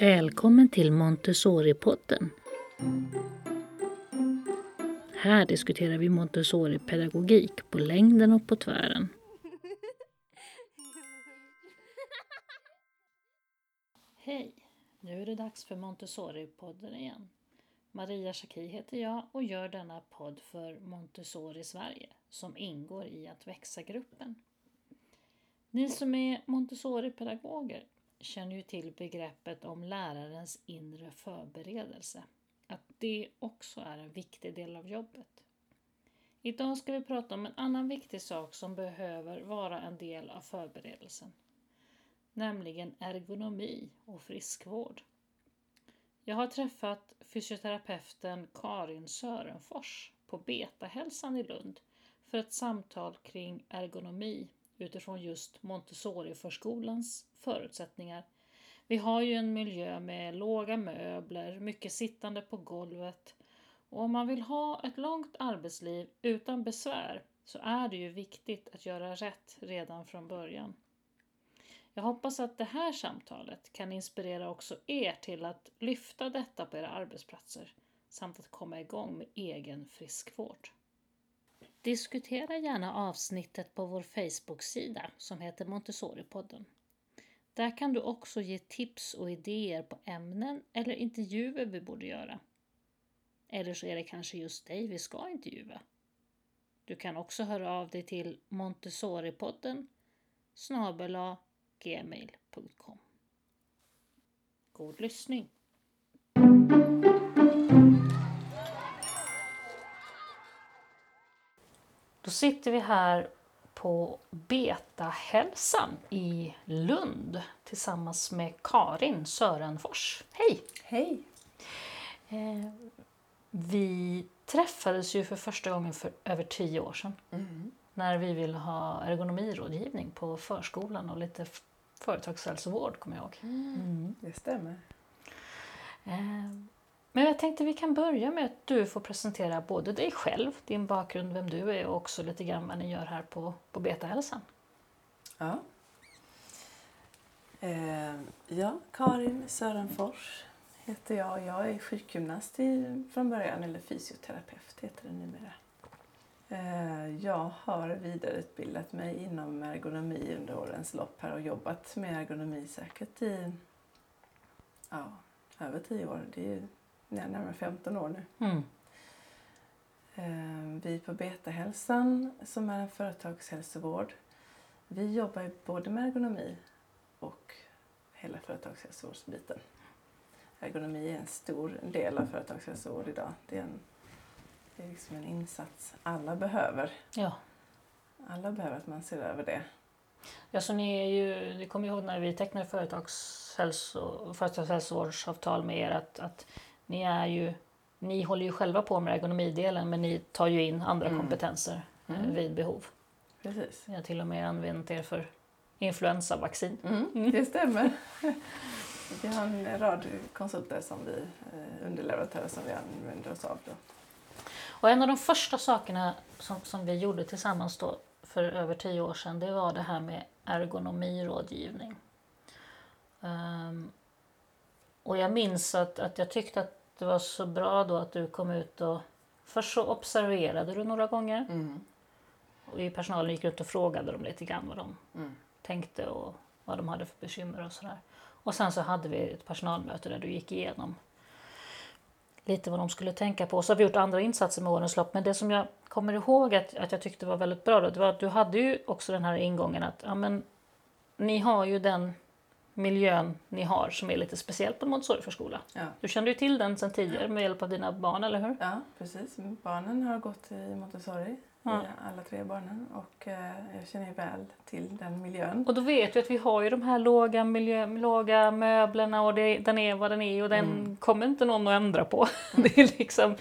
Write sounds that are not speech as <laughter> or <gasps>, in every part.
Välkommen till Montessori-podden. Här diskuterar vi Montessori-pedagogik på längden och på tvären. <laughs> Hej! Nu är det dags för Montessori-podden igen. Maria Schacki heter jag och gör denna podd för Montessori Sverige som ingår i att växa-gruppen. Ni som är Montessori-pedagoger känner ju till begreppet om lärarens inre förberedelse. Att det också är en viktig del av jobbet. Idag ska vi prata om en annan viktig sak som behöver vara en del av förberedelsen. Nämligen ergonomi och friskvård. Jag har träffat fysioterapeuten Karin Sörenfors på Betahälsan i Lund för ett samtal kring ergonomi utifrån just Montessori-förskolans förutsättningar. Vi har ju en miljö med låga möbler, mycket sittande på golvet och om man vill ha ett långt arbetsliv utan besvär så är det ju viktigt att göra rätt redan från början. Jag hoppas att det här samtalet kan inspirera också er till att lyfta detta på era arbetsplatser samt att komma igång med egen friskvård. Diskutera gärna avsnittet på vår Facebook-sida som heter Montessori-podden. Där kan du också ge tips och idéer på ämnen eller intervjuer vi borde göra. Eller så är det kanske just dig vi ska intervjua. Du kan också höra av dig till Montessoripodden snabela gmail.com. God lyssning! Då sitter vi här på Betahälsan i Lund tillsammans med Karin Sörenfors. Hej! Hej! Eh, vi träffades ju för första gången för över tio år sedan Mm. när vi ville ha ergonomirådgivning på förskolan och lite företagshälsovård, kommer jag ihåg. Mm. Det stämmer. Eh, men jag tänkte vi kan börja med att du får presentera både dig själv, din bakgrund, vem du är och också lite grann vad ni gör här på, på Betahälsan. Ja. Eh, ja, Karin Sörenfors heter jag. Jag är sjukgymnast i, från början, eller fysioterapeut heter det numera. Eh, jag har vidareutbildat mig inom ergonomi under årens lopp här och jobbat med ergonomi säkert i ja, över tio år. Det är ju närmare 15 år nu. Mm. Eh, Vi på Betahälsan som är en företagshälsovård. Vi jobbar både med ergonomi och hela företagshälsovårdsbiten. Ergonomi är en stor del av företagshälsovård idag. Det är, en, det är liksom en insats alla behöver. Ja. Alla behöver att man ser över det. Ja, så ni är ju, ni kommer ihåg när vi tecknade företagshälso, företagshälsovårdsavtal med er att, att ni är ju, ni håller ju själva på med ergonomidelen men ni tar ju in andra Mm. kompetenser eh, Mm. vid behov. Precis. Ni har till och med använt er för influensavaccin. Mm, det stämmer. Vi har en rad konsulter som vi, eh, underleverantörer som vi använder oss av. Då. Och en av de första sakerna som, som vi gjorde tillsammans då för över tio år sedan, det var det här med ergonomirådgivning. Ehm, och jag minns att, att jag tyckte att det var så bra då att du kom ut och först så observerade du några gånger Mm. och i personalen gick runt och frågade dem lite grann vad de Mm. tänkte och vad de hade för bekymmer och sådär. Och sen så hade vi ett personalmöte där du gick igenom lite vad de skulle tänka på. Så har vi gjort andra insatser med årens lopp. Men det som jag kommer ihåg att, att jag tyckte var väldigt bra då, det var att du hade ju också den här ingången att ja, men, ni har ju den miljön ni har som är lite speciell på en Montessori-förskola. Ja. Du kände ju till den sedan tidigare med hjälp av dina barn, eller hur? Ja, precis. Barnen har gått i Montessori, Ja. i alla tre barnen. Och eh, jag känner väl till den miljön. Och då vet vi att vi har ju de här låga, miljö, låga möblerna och det, den är vad den är och den Mm. kommer inte någon att ändra på. <laughs> Det är liksom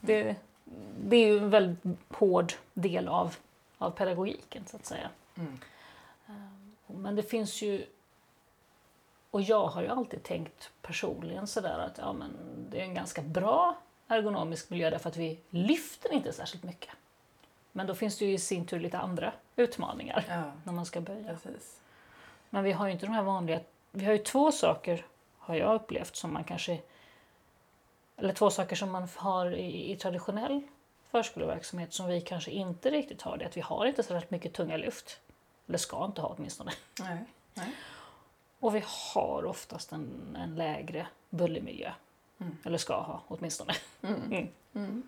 det, det är ju en väldigt hård del av, av pedagogiken så att säga. Mm. Men det finns ju och jag har ju alltid tänkt personligen sådär att ja, men det är en ganska bra ergonomisk miljö därför att vi lyfter inte särskilt mycket. Men då finns det ju i sin tur lite andra utmaningar Ja, <laughs> när man ska böja. precis. Men vi har ju inte de här vanliga... Vi har ju två saker, har jag upplevt, som man kanske... Eller två saker som man har i, i traditionell förskoleverksamhet som vi kanske inte riktigt har. Det att vi har inte så mycket tunga lyft. Eller ska inte ha åtminstone. Nej. Nej. Och vi har oftast en, en lägre bullermiljö. Mm. Eller ska ha åtminstone. Mm. Mm. Mm.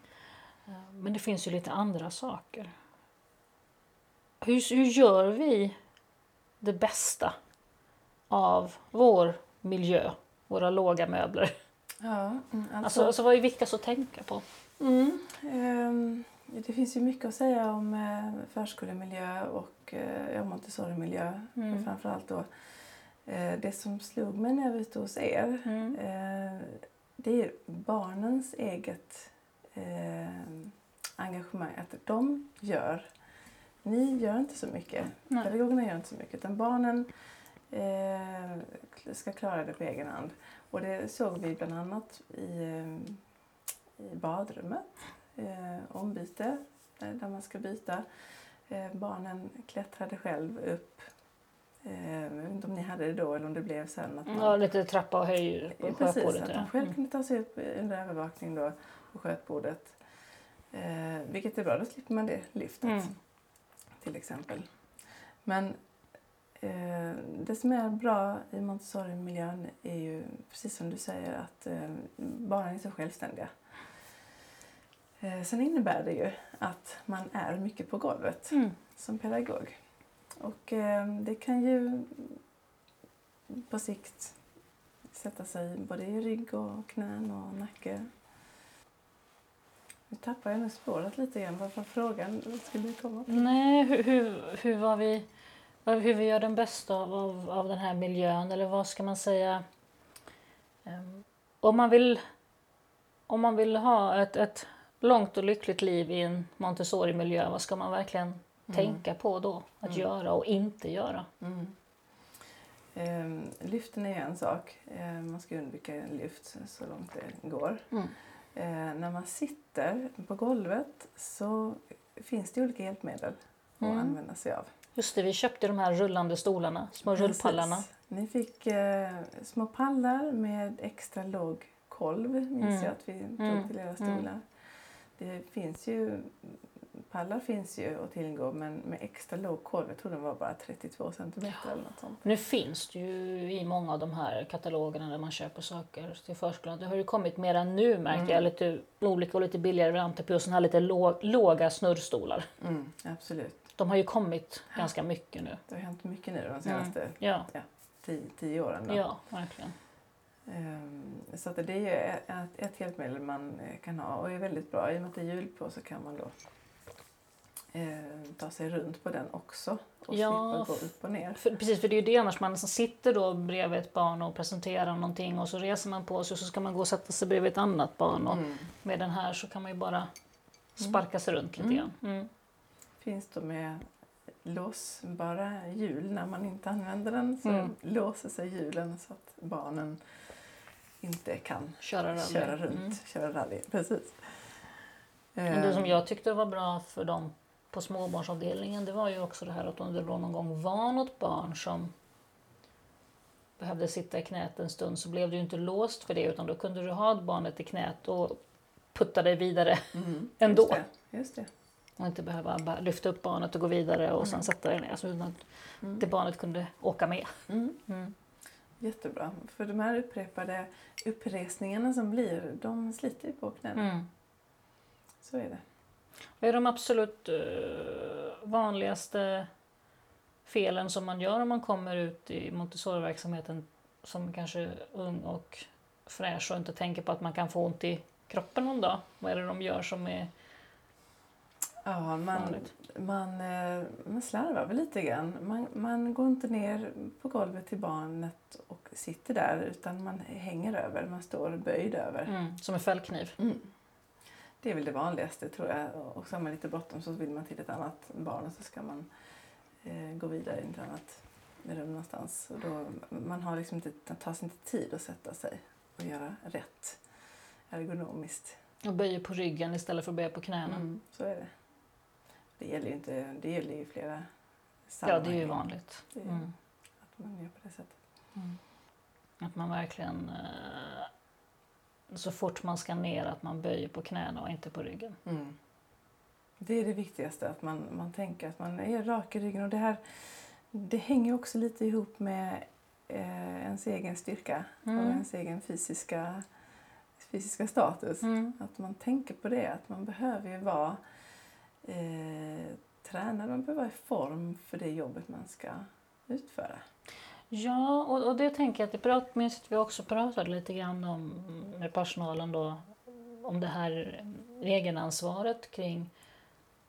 Eh, Men det finns ju lite andra saker. Hur, hur gör vi det bästa av vår miljö, våra låga möbler? Ja, mm, alltså, Alltså, alltså vad är viktigast att tänka på? ehm, det finns ju mycket att säga om eh, förskolemiljö och eh, ja, Montessori-miljö Mm. framförallt då. Eh, det som slog mig när jag var ute hos er Mm. eh, det är barnens eget eh, engagemang. Att de gör, ni gör inte så mycket, Nej. pedagogerna gör inte så mycket utan barnen ska klara det på egen hand. Och det såg vi bland annat i, i badrummet, ombyte där man ska byta. Barnen klättrade själv upp. Eh, jag vet inte om ni hade det då eller om det blev sen att man Ja, lite trappa och höj på Precis, sjöbordet. att de själv Mm. kunde ta sig upp under övervakning då på skötbordet. Eh, vilket är bra, då slipper man det lyftet Mm. till exempel. Men eh, det som är bra i Montessori-miljön är ju precis som du säger att eh, barnen är så självständiga. Eh, sen innebär det ju att man är mycket på golvet Mm. som pedagog. Och ehm, det kan ju på sikt sätta sig både i rygg och knän och nacke. Nu tappar jag nu spåret lite grann. varför frågan? Skulle komma till? Nej, hur, hur, hur, var vi, hur vi gör den bästa av, av, av den här miljön, eller vad ska man säga? Ehm, om, man vill, om man vill ha ett, ett långt och lyckligt liv i en Montessori-miljö, vad ska man verkligen tänka på då? Att Mm. göra och inte göra? Mm. Eh, lyften är en sak. Eh, man ska undvika lyft så långt det går. Mm. Eh, när man sitter på golvet så finns det olika hjälpmedel att Mm. använda sig av. Just det, vi köpte de här rullande stolarna, små rullpallarna. Precis. Ni fick eh, små pallar med extra låg kolv, minns Mm. jag att vi tog Mm. till era Mm. stolar. Det finns ju, pallar finns ju att tillgå men med extra låg kolv, jag tror den var bara 32 centimeter eller något sånt. Nu finns det ju i många av de här katalogerna där man köper saker till förskolan. Det har ju kommit mera nu märkte Mm. jag, lite olika och lite billigare varianter på sådana här lite lå- låga snurrstolar. Mm, absolut. De har ju kommit ganska mycket nu. Det har hänt mycket nu de senaste Ja, tio, tio åren. Då. Mm. ja verkligen. Ehm, Så att det är ju ett, ett hjälpmedel man kan ha och är väldigt bra. I och med att det är hjul på så kan man då ta sig runt på den också och Ja, slippa gå upp och ner. För, precis, för det är ju det annars man liksom sitter då bredvid ett barn och presenterar någonting och så reser man på sig och så ska man gå och sätta sig bredvid ett annat barn. Och Mm. med den här så kan man ju bara sparka sig runt lite Mm. grann. Mm. Finns då med låsbara hjul när man inte använder den så Mm. låser sig hjulen så att barnen inte kan Köra rally. köra runt, Mm. köra rally. Precis. Men det som Ehm, jag tyckte var bra för dem på småbarnsavdelningen det var ju också det här att om det då någon gång var något barn som behövde sitta i knät en stund så blev ju inte låst för det utan då kunde du ha barnet i knät och putta dig vidare mm, <laughs> ändå. Just det, just det. och inte behöva bara lyfta upp barnet och gå vidare och sen Mm. sätta dig ner. Så utan att Mm. det barnet kunde åka med. Mm. Mm. Jättebra. För de här upprepade uppresningarna som blir, de sliter ju på knäna. Mm. Så är det. Vad är de absolut eh, vanligaste felen som man gör om man kommer ut i Montessori-verksamheten som kanske är ung och fräsch och inte tänker på att man kan få ont i kroppen någon dag? Vad är det de gör som är Ja, man, vanligt? man, eh, man slarvar väl lite grann. Man, man går inte ner på golvet till barnet och sitter där utan man hänger över, man står böjd över. Mm, som en fällkniv. Mm. Det är väl det vanligaste tror jag. Och så har man lite bråttom så vill man till ett annat barn och så ska man eh, gå vidare in till ett annat rum någonstans. Och då, man har liksom inte, det tar sig inte tid att sätta sig och göra rätt ergonomiskt. Och böjer på ryggen istället för att böja på knäna. Mm, så är det. Det gäller ju, inte, det gäller ju flera Ja, sammanhang. det är ju vanligt. Är- Mm. Att man gör på det sättet. Att man verkligen eh, så fort man ska ner att man böjer på knäna och inte på ryggen. Mm. Det är det viktigaste, att man, man tänker att man är rak i ryggen. Och det, här, det hänger också lite ihop med eh, ens egen styrka Mm. och ens egen fysiska, fysiska status. Mm. Att man tänker på det, att man behöver ju vara eh, tränad, man behöver vara i form för det jobbet man ska utföra. Ja, och, och det tänker jag att det prat, minns att vi också pratade lite grann om med personalen då om det här egenansvaret kring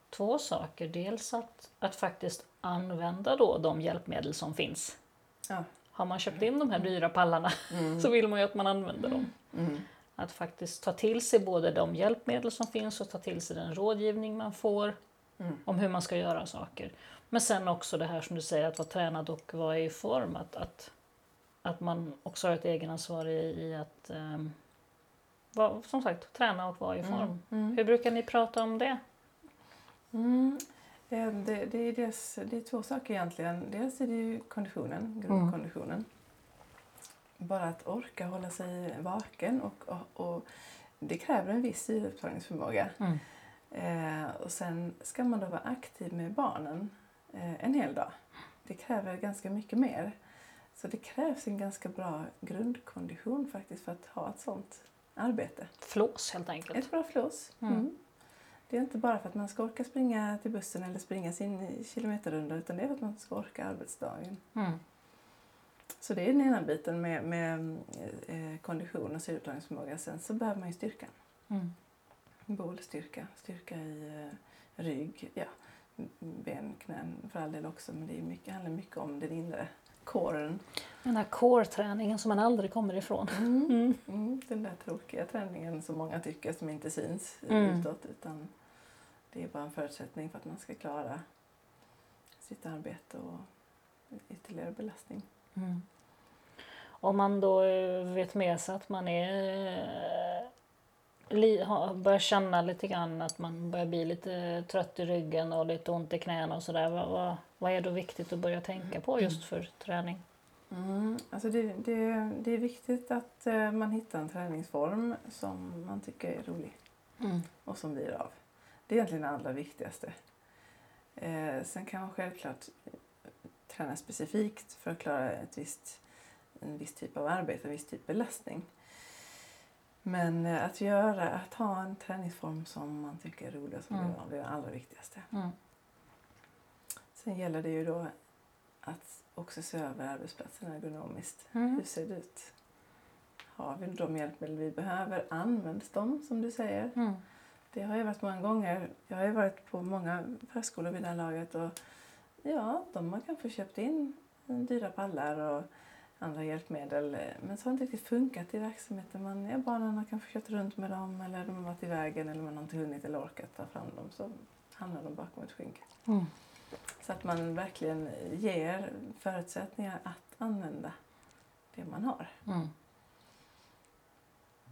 två saker. Dels att, att faktiskt använda då de hjälpmedel som finns. Ja. Har man köpt in de här dyra pallarna <laughs> så vill man ju att man använder dem. Mm. Att faktiskt ta till sig både de hjälpmedel som finns och ta till sig den rådgivning man får Mm. om hur man ska göra saker. Men sen också det här som du säger att vara tränad och vara i form. Att, att, att man också har ett egenansvar i, i att um, vara, som sagt träna och vara i form. Mm. Hur brukar ni prata om det? Mm. Eh, Det, det, är dels, det är två saker egentligen. Dels är det ju konditionen, grundkonditionen. Bara att orka hålla sig vaken och, och, och det kräver en viss syreupptagningsförmåga. Mm. Eh, och sen ska man då vara aktiv med barnen en hel dag. Det kräver ganska mycket mer. Så det krävs en ganska bra grundkondition faktiskt för att ha ett sånt arbete. Flås helt enkelt. Ett bra flås. Mm. Mm. Det är inte bara för att man ska orka springa till bussen eller springa sin kilometerrunda utan det är för att man ska orka arbetsdagen. Mm. Så det är den ena biten med, med eh, kondition och syreupptagningsförmåga. Sen så behöver man ju styrkan. Mm. Bålstyrka, styrka i eh, rygg, ja, ben, knän för all del också. Men det är mycket, handlar mycket om den inre kåren. Den här core-träningen som man aldrig kommer ifrån. <laughs> Mm. Mm, den där tråkiga träningen som många tycker som inte syns Mm. utåt. Utan det är bara en förutsättning för att man ska klara sitt arbete och ytterligare belastning. Mm. Om man då eh, vet med sig att man är eh, börjar känna lite grann att man börjar bli lite trött i ryggen och lite ont i knäna och sådär. Vad, vad, vad är då viktigt att börja tänka på just för träning? Mm, alltså det, det, det är viktigt att eh, man hittar en träningsform som man tycker är rolig. Mm. och som blir av. Det är egentligen det allra viktigaste. Eh, sen kan man självklart eh, träna specifikt för att klara ett visst, en viss typ av arbete, en viss typ av belastning. Men eh, att göra, att ha en träningsform som man tycker är rolig och som Mm. det är det allra viktigaste. Mm. Sen gäller det ju då att också se över arbetsplatsen ergonomiskt. Mm. Hur ser det ut? Har vi de hjälpmedel vi behöver? Används de som du säger? Mm. Det har jag varit många gånger. Jag har ju varit på många förskolor vid det här laget och ja, de har kanske köpt in dyra pallar och andra hjälpmedel men så har det inte riktigt funkat i verksamheten. Man, ja, barnen har kanske kört runt med dem eller de har varit i vägen eller man har inte hunnit eller orkat ta fram dem så hamnar de bakom ett skynke. Mm. Så att man verkligen ger förutsättningar att använda det man har. Mm.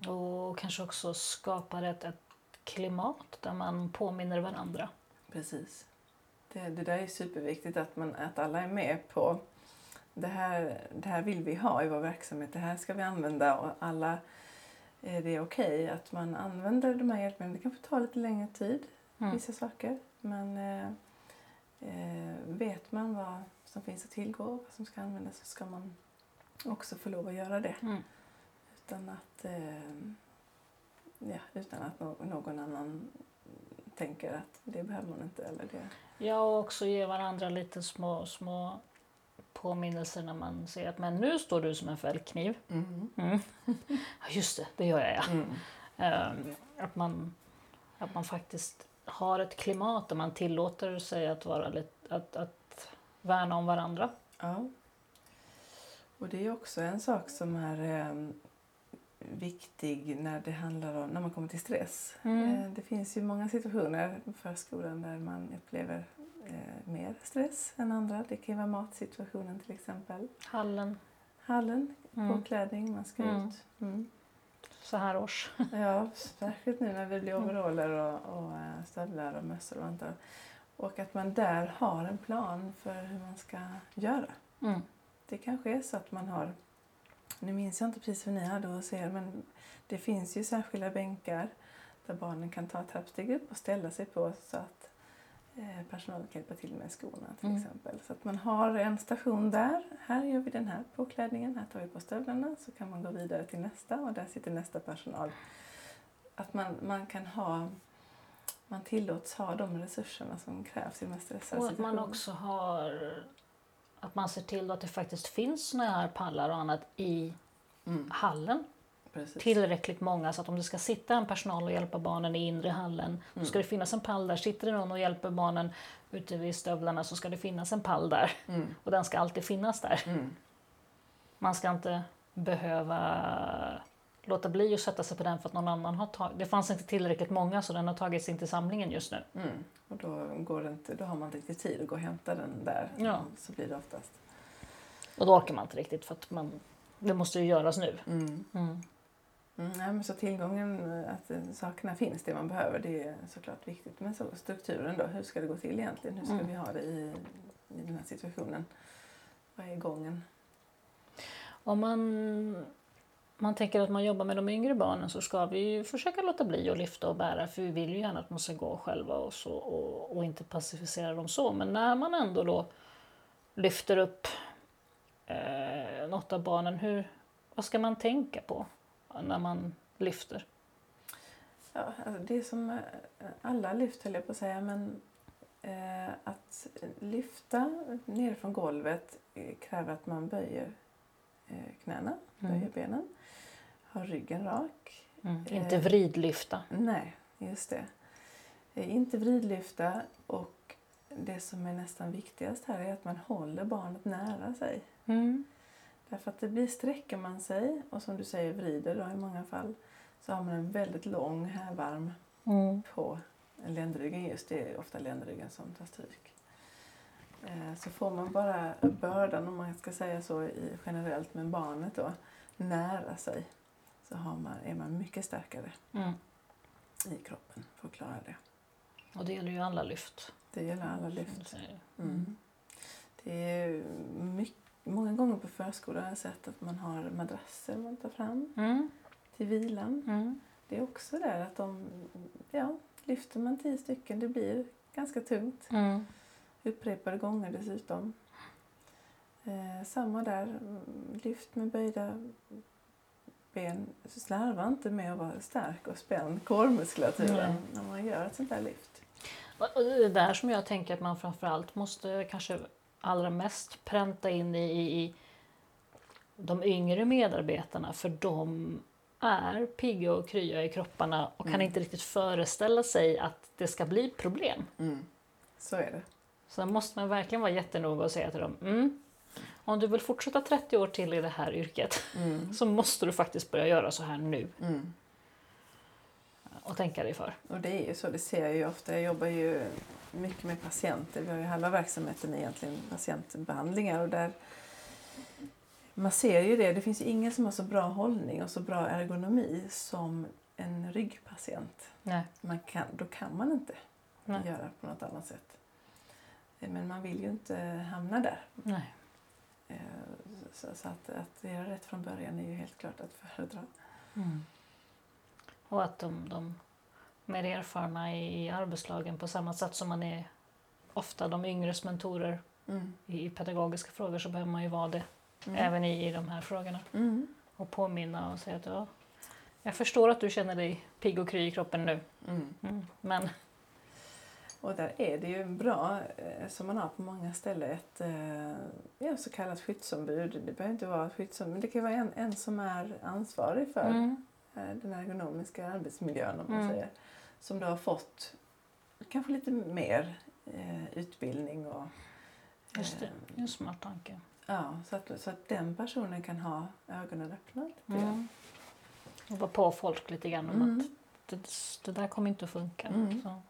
Och kanske också skapar ett, ett klimat där man påminner varandra. Precis. Det, det där är superviktigt att, man, att alla är med på det här, det här vill vi ha i vår verksamhet, det här ska vi använda och alla är det okej att man använder de här hjälpmedlen. Det kan få ta lite längre tid, Mm. vissa saker, men eh, eh, vet man vad som finns att tillgå och vad som ska användas så ska man också få lov att göra det Mm. utan att, eh, ja, utan att nå- någon annan tänker att det behöver man inte eller det Ja, och också ge varandra lite små, små påminnelser när man ser att men nu står du som en fällkniv. Mm. Mm. <laughs> Ja, just det, det gör jag ja. Mm. Ehm, att, man, att man faktiskt har ett klimat där man tillåter sig att, vara lite, att, att värna om varandra. Ja. Och det är också en sak som är eh, viktig när det handlar om när man kommer till stress. Mm. Eh, det finns ju många situationer på förskolan där man upplever eh, mer stress än andra. Det kan vara matsituationen till exempel. Hallen, Hallen, Mm. påklädning, man ska Mm. ut. Mm. så här års. <laughs> Ja, särskilt nu när det blir Mm. overaller och, och eh, stövlar och mössor och vantar. Och att man där har en plan för hur man ska göra. Mm. Det det kanske är så att man har, nu minns jag inte precis vad ni hade hos er, men det finns ju särskilda bänkar där barnen kan ta trappsteg upp och ställa sig på så att eh, personalen kan hjälpa till med skorna till Mm. exempel. Så att man har en station där, här gör vi den här påklädningen, här tar vi på stövlarna, så kan man gå vidare till nästa och där sitter nästa personal. Att man, man kan ha, man tillåts ha de resurserna som krävs i de mest stressade Och att man också har att man ser till att det faktiskt finns såna här pallar och annat i Mm, hallen. Precis. Tillräckligt många så att om det ska sitta en personal och hjälpa barnen i inre hallen då Mm. ska det finnas en pall där. Sitter det någon och hjälper barnen ute vid stövlarna så ska det finnas en pall där. Mm, Och den ska alltid finnas där. mm, Man ska inte behöva låta bli att sätta sig på den för att någon annan har tagit... Det fanns inte tillräckligt många så den har tagits in till samlingen just nu. mm. Och då, går det inte, då har man inte riktigt tid att gå och hämta den där. Ja. Så blir det oftast. Och då orkar man inte riktigt för att man, det måste ju göras nu. Mm. Mm. Mm, men så tillgången, eh, att eh, sakerna finns, det man behöver, det är såklart viktigt. Men så strukturen då, hur ska det gå till egentligen? Hur ska Mm. vi ha det i, i den här situationen? Vad är gången? Om man, man tänker att man jobbar med de yngre barnen så ska vi ju försöka låta bli att lyfta och bära för vi vill ju gärna att de ska gå själva och, så, och, och inte pacificera dem så. Men när man ändå då lyfter upp eh, något av barnen, hur, vad ska man tänka på när man lyfter? Ja, alltså det som eh, alla lyft höll jag på att säga, men eh, att lyfta ner från golvet eh, kräver att man böjer eh, knäna, Mm. böjer benen, har ryggen rak. Mm. Eh. Inte vridlyfta. Nej, just det. Eh, inte vridlyfta och det som är nästan viktigast här är att man håller barnet nära sig. Mm. Därför att det blir, sträcker man sig och som du säger vrider då i många fall så har man en väldigt lång hävarm Mm. på ländryggen just. Det är ofta ländryggen som tar stryk. Eh, Så får man bara bördan, om man ska säga så i, generellt med barnet då, nära sig så har man, är man mycket starkare Mm. i kroppen för att klara det. Och det gäller ju alla lyft. Det gäller alla lyft. säger. Mm. Det är mycket, många gånger på förskolan har jag sett att man har madrasser man tar fram Mm. till vilan. Mm. Det är också där att de, ja, lyfter man tio stycken, det blir ganska tungt. Mm. Upprepade gånger dessutom. Eh, samma där, lyft med böjda ben. Slarva inte med att vara stark och spänd kårmuskulaturen Nej. när man gör ett sånt här lyft. Och det är där som jag tänker att man framförallt måste kanske allra mest pränta in i, i, i de yngre medarbetarna för de är pigga och krya i kropparna och kan Mm. inte riktigt föreställa sig att det ska bli problem. Så är det. Så där måste man verkligen vara jättenoga och säga till dem mm, om du vill fortsätta 30 år till i det här yrket Mm. <laughs> så måste du faktiskt börja göra så här nu Mm. Och tänka dig för. Och det är ju så, det ser jag ju ofta. Jag jobbar ju mycket med patienter. Vi har ju halva verksamheten egentligen patientbehandlingar och där man ser ju det. Det finns ju ingen som har så bra hållning och så bra ergonomi som en ryggpatient. Nej. Man kan, då kan man inte Nej. göra på något annat sätt. Men man vill ju inte hamna där. Nej. Eh, Så, så att, att göra rätt från början är ju helt klart att föredra. Mm. Och att de, de mer erfarna i arbetslagen på samma sätt som man är ofta de yngres mentorer Mm. i pedagogiska frågor så behöver man ju vara det Mm. även i, i de här frågorna. Mm. Och påminna och säga att ja, jag förstår att du känner dig pigg och kry i kroppen nu. Mm. Mm. Men Och där är det ju bra, eh, som man har på många ställen, ett eh, ja, så kallat skyddsombud. Det behöver inte vara ett skyddsombud, men det kan vara en, en som är ansvarig för mm. Den ergonomiska arbetsmiljön, om man Mm. säger. Som då har fått kanske lite mer eh, utbildning och just det, eh, det är en smart tanke. Ja, så att, så att den personen kan ha ögonen öppna. lite. Mm. Och vara på folk lite grann om Mm. att det, det där kommer inte att funka. Mm. Så.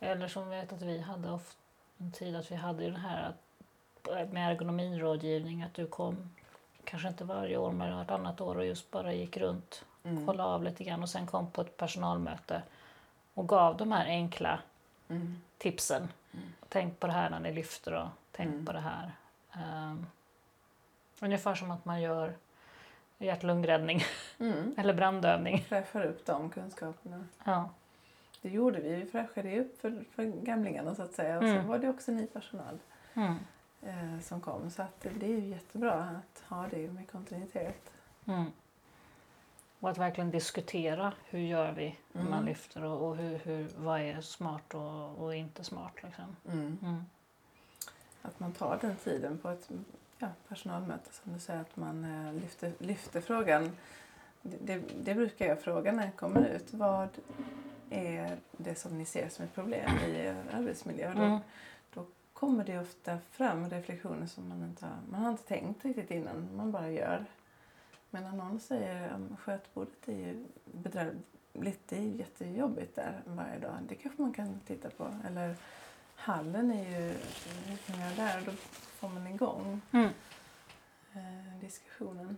Eller som vi vet att vi hade ofta en tid att vi hade ju det här att, med ergonomirådgivning att du kom kanske inte varje år men vartannat år och just bara gick runt, Mm. kollade av lite grann och sen kom på ett personalmöte och gav de här enkla Mm. tipsen. Mm. Tänk på det här när ni lyfter och tänk Mm. på det här. Ehm, Ungefär som att man gör hjärt-lungräddning Mm. <laughs> eller brandövning. Fräschar upp de kunskaperna. Ja. Det gjorde vi. Vi fräschade upp för, för gamlingarna så att säga. Och Mm. så var det också ny personal Mm. Eh, som kom. Så att det är ju jättebra att ha det med kontinuitet. Mm. Och att verkligen diskutera hur gör vi när man Mm. lyfter och, och hur, hur, vad är smart och, och inte smart. Liksom. Mm. Mm. Att man tar den tiden på ett ja, personalmöte som du säger att man eh, lyfter, lyfter frågan. Det, det, brukar jag fråga när jag kommer ut. Vad är det som ni ser som ett problem i arbetsmiljö? Mm. Kommer det ofta fram reflektioner som man inte har, man har inte tänkt riktigt innan. Man bara gör. Men när någon säger att skötbordet är ju bedrövligt, det är jättejobbigt där varje dag. Det kanske man kan titta på. Eller hallen är ju, hur kan jag göra där? Då får man igång Mm. eh, diskussionen.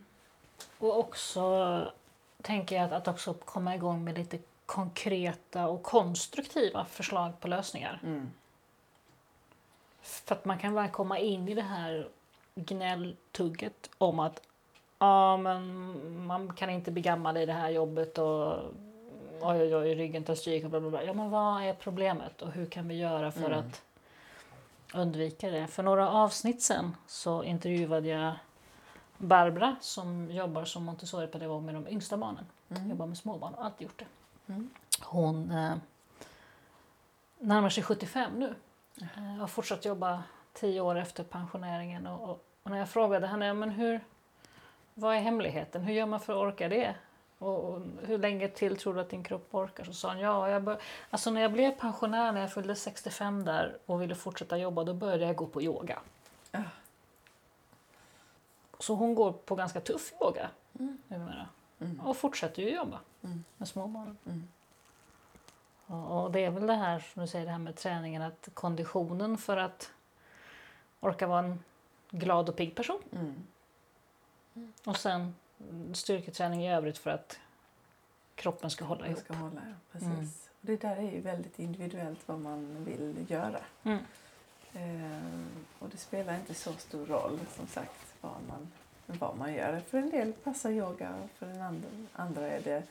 Och också tänker jag att, att också komma igång med lite konkreta och konstruktiva förslag på lösningar. För att man kan bara komma in i det här gnälltugget om att ja, men man kan inte bli gammal i det här jobbet och oj, oj, oj, ryggen tar stryk och bla, bla, bla. Ja, men vad är problemet och hur kan vi göra för Mm. att undvika det? För några avsnitt sen så intervjuade jag Barbara som jobbar som Montessori-pedagog med de yngsta barnen. Mm. Jobbar med småbarn och alltid gjort det. Mm. Hon eh, närmar sig 75 nu. Eh, har fortsatt jobba tio år efter pensioneringen. Och, och, när jag frågade henne, men hur, vad är hemligheten? Hur gör man för att orka det? Och, och hur länge till tror du att din kropp orkar? Så sa hon, ja, jag bör, alltså när jag blev pensionär, när jag fyllde 65 där och ville fortsätta jobba, då började jag gå på yoga. Ja. Så hon går på ganska tuff yoga Mm. numera. Mm. Och fortsätter ju jobba Mm. med småbarnen. Mm. Och, och det är väl det här som du säger, det här med träningen, att konditionen för att orka vara en glad och pigg person. Mm. Och sen mm, styrketräning i övrigt för att kroppen ska hålla ihop. ska hålla. Precis. Mm. Och det där är ju väldigt individuellt vad man vill göra. Mm. Ehm, och det spelar inte så stor roll som sagt vad man, vad man gör. För en del passar yoga och för den andra, andra är det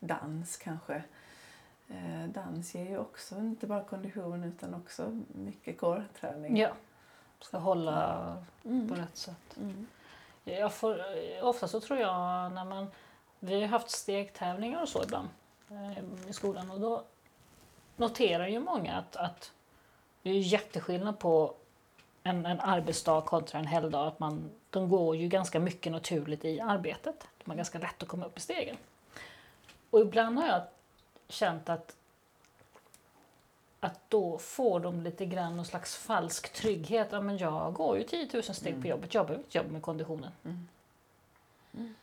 dans kanske. Eh, dans ger ju också inte bara kondition utan också mycket core-träning. Ja, ska hålla på Mm. rätt sätt. Mm. Jag får, ofta så tror jag när man... Vi har haft stegtävlingar och så ibland eh, i skolan och då noterar ju många att, att det är jätteskillnad på en, en arbetsdag kontra en helgdag. Att man, de går ju ganska mycket naturligt i arbetet. De har ganska lätt att komma upp i stegen. Och ibland har jag känt att att då får de lite grann någon slags falsk trygghet. Ja, men jag går ju 10 000 steg på Mm. jobbet, jag behöver inte jobba med konditionen. Mm.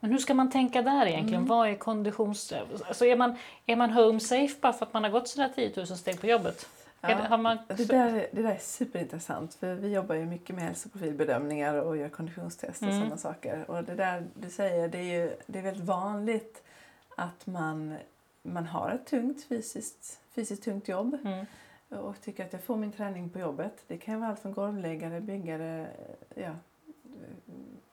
Men hur ska man tänka där egentligen? Mm. Vad är konditions... Alltså är, man, är man home safe bara för att man har gått sådär 10 000 steg på jobbet? Är det, man... Det där, det där är superintressant för vi jobbar ju mycket med hälsoprofilbedömningar och gör konditionstest och Mm. sådana saker. Och det där du säger, det är ju det är väldigt vanligt att man, man har ett tungt fysiskt, fysiskt tungt jobb Mm. och tycker att jag får min träning på jobbet. Det kan vara allt från golvläggare, byggare, ja,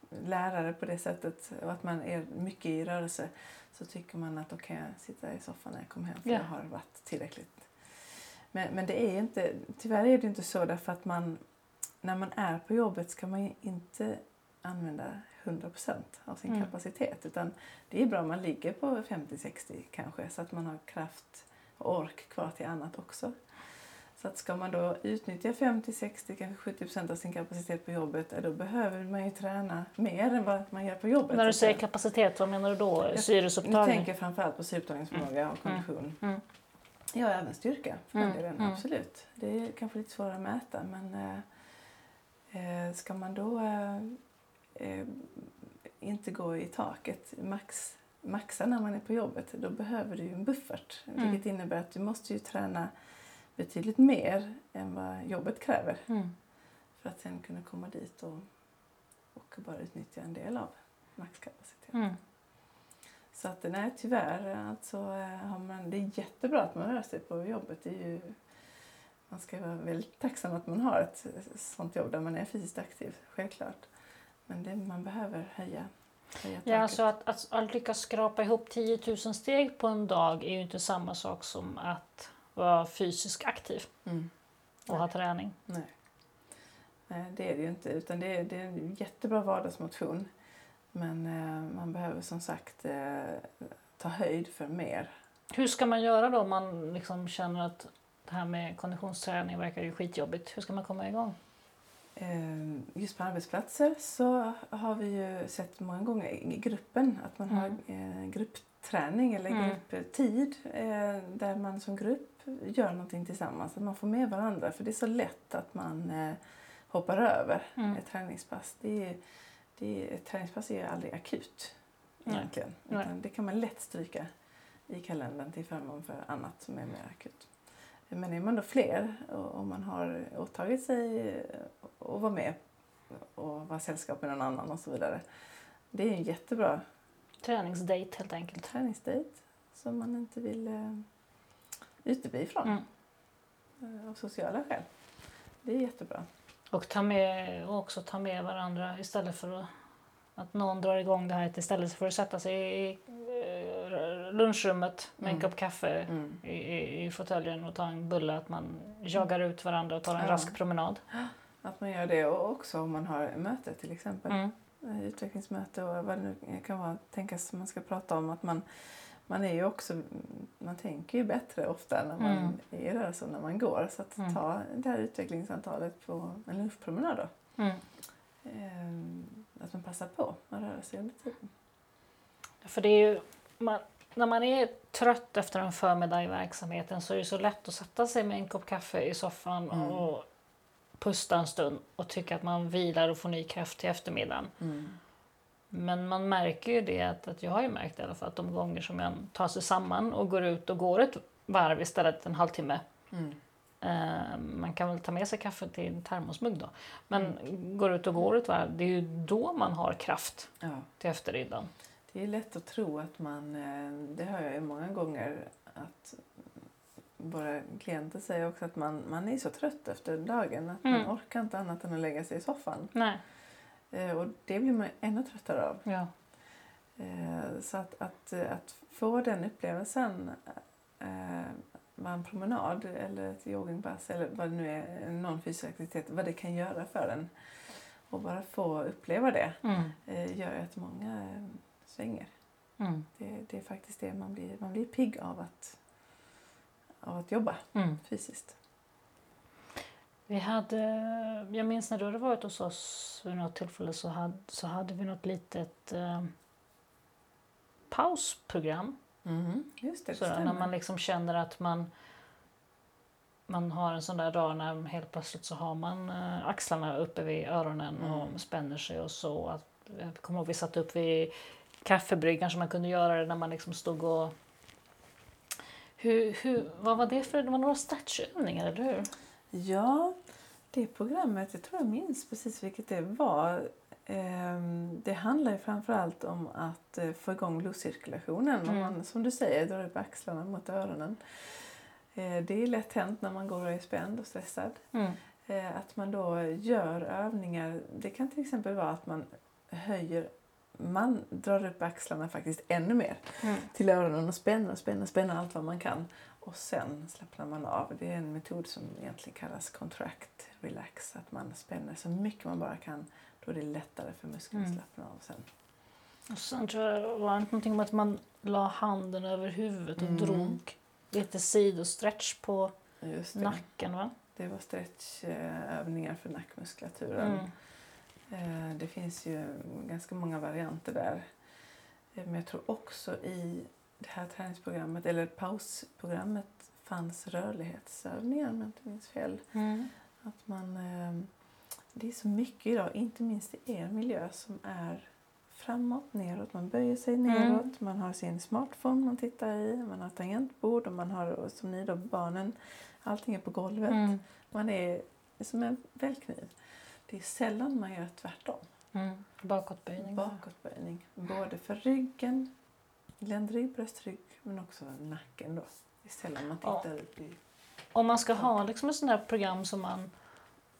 lärare på det sättet och att man är mycket i rörelse så tycker man att då kan jag sitta i soffan när jag kommer hem för Ja. jag har varit tillräckligt. Men, men det är inte, tyvärr är det inte så därför att man när man är på jobbet ska man inte använda 100% av sin Mm. kapacitet utan det är bra om man ligger på 50-60 kanske så att man har kraft och ork kvar till annat också. Så att ska man då utnyttja 50-60, kanske 70% av sin kapacitet på jobbet, då behöver man ju träna mer än vad man gör på jobbet. När du säger kapacitet, vad menar du då? Jag- Nu Syreupptagning? tänker jag framförallt på syupptagningsförmåga och Mm. kondition. Mm. Ja, även styrka för Mm, delen, mm. absolut. Det är kanske lite svårare att mäta men eh, eh, ska man då eh, eh, inte gå i taket, max, maxa när man är på jobbet, då behöver du en buffert. Mm. Vilket innebär att du måste ju träna betydligt mer än vad jobbet kräver Mm. för att sen kunna komma dit och, och bara utnyttja en del av maxkapaciteten. Mm. Så att nej, tyvärr alltså, eh, har man, det är jättebra att man rör sig på jobbet. Det är ju, man ska vara väldigt tacksam att man har ett sånt jobb där man är fysiskt aktiv, självklart. Men det, man behöver höja, höja Ja, taket. så att, att, att lyckas skrapa ihop 10 000 steg på en dag är ju inte samma sak som att vara fysiskt aktiv Mm. och ha träning. Nej. Nej, det är det ju inte. Utan det är, det är en jättebra vardagsmotion. Men eh, man behöver som sagt eh, ta höjd för mer. Hur ska man göra då om man liksom känner att det här med konditionsträning verkar ju skitjobbigt? Hur ska man komma igång? Eh, just på arbetsplatser så har vi ju sett många gånger i gruppen att man har eh, gruppträning eller Mm. grupptid eh, där man som grupp gör någonting tillsammans. Att man får med varandra. För det är så lätt att man eh, hoppar över Mm. ett träningspass. Det är, det är, ett träningspass är ju aldrig akut egentligen. Nej. Utan det kan man lätt stryka i kalendern till förmån för annat som är mer akut. Men är man då fler och, man har åtagit sig att vara med och vara sällskap med någon annan och så vidare. Det är en jättebra Träningsdate helt enkelt. träningsdejt som man inte vill eh, utebli ifrån Mm. eh, av sociala skäl. Det är jättebra. Och, ta med, och också ta med varandra istället för att, att någon drar igång det här istället för att sätta sig i lunchrummet med en Mm. kopp kaffe Mm. i, i, i fåtöljen och ta en bulle. Att man jagar ut varandra och tar en Ja. rask promenad. <gasps> Att man gör det och också om man har möte till exempel. Mm. eh, utvecklingsmöte och vad det nu kan vara tänkas man ska prata om. Att man, man är ju också, man tänker ju bättre ofta när man Mm. är i rörelse när man går. Så att Mm. ta det här utvecklingssamtalet på en lunchpromenad då. Mm. Ehm, att man passar på att röra sig under tiden. För det är ju, man, när man är trött efter en förmiddag i verksamheten så är det så lätt att sätta sig med en kopp kaffe i soffan Mm. och pusta en stund och tycka att man vilar och får ny kraft till eftermiddagen. Men man märker ju det, att, att jag har ju märkt i alla fall att de gånger som jag tar sig samman och går ut och går ett varv istället en halvtimme. Mm. Eh, man kan väl ta med sig kaffe till en termosmugg då. Men Mm. går ut och går ett varv, det är ju då man har kraft Ja. till eftermiddagen. Det är lätt att tro att man, eh, det hör jag ju många gånger att våra klienter säger också att man, man är så trött efter dagen att Mm. man orkar inte annat än att lägga sig i soffan. Nej, Eh, Och det blir man ännu tröttare av. ja. Eh, Så att, att, att få den upplevelsen, vara en promenad eller ett joggingpass eller vad det nu är, någon fysisk aktivitet, vad det kan göra för en. Och bara få uppleva det Mm. gör ju att många svänger. Mm. Det, det är faktiskt det man blir, man blir pigg av att, av att jobba Mm. fysiskt. Vi hade, jag minns när du hade varit hos oss vid något tillfälle så hade, så hade vi något litet eh, pausprogram. Just det, det Så när stämmer. man liksom känner att man, man har en sån där dag när helt plötsligt så har man eh, axlarna uppe vid öronen Mm. och spänner sig och så. Att, jag kommer ihåg vi satt upp vid kaffebryggan så man kunde göra det när man liksom stod och... Hur, hur, vad var det för... Det var några stretchövningar, eller hur? Ja, det programmet, jag tror jag minns precis vilket det var. Ehm, Det handlar ju framförallt om att eh, få igång blodcirkulationen. Om Mm. man, som du säger, drar upp axlarna mot öronen. Eh, Det är lätt hänt när man går och är spänd och stressad. Mm. Eh, Att man då gör övningar. Det kan till exempel vara att man höjer man drar upp axlarna faktiskt ännu mer Mm. till öronen och spänner och spänner, spänner allt vad man kan. Och sen slappnar man av. Det är en metod som egentligen kallas contract relax. Att man spänner så mycket man bara kan. Då är det lättare för musklerna att Mm. slappna av sen. Och sen tror jag var det någonting om att man la handen över huvudet och Mm. drog lite sidostretch på nacken, va? det var stretchövningar för nackmuskulaturen. Mm. Eh, Det finns ju ganska många varianter där. Eh, Men jag tror också i det här träningsprogrammet, eller pausprogrammet, fanns rörlighetsövningar om jag inte minns fel. Mm. Att man, eh, det är så mycket idag, inte minst i er miljö, som är framåt, neråt. Man böjer sig neråt, man har sin smartphone man tittar i, man har tangentbord och man har, som ni då, barnen, allting är på golvet. Mm. Man är som en välkniv. Det är sällan man gör tvärtom. Mm. Bakåtböjning. Bakåtböjning. Både för ryggen, ländrygg, bröstrygg, men också nacken då. Det är sällan man Ja. tittar upp i... Om man ska ha liksom ett sånt här program som man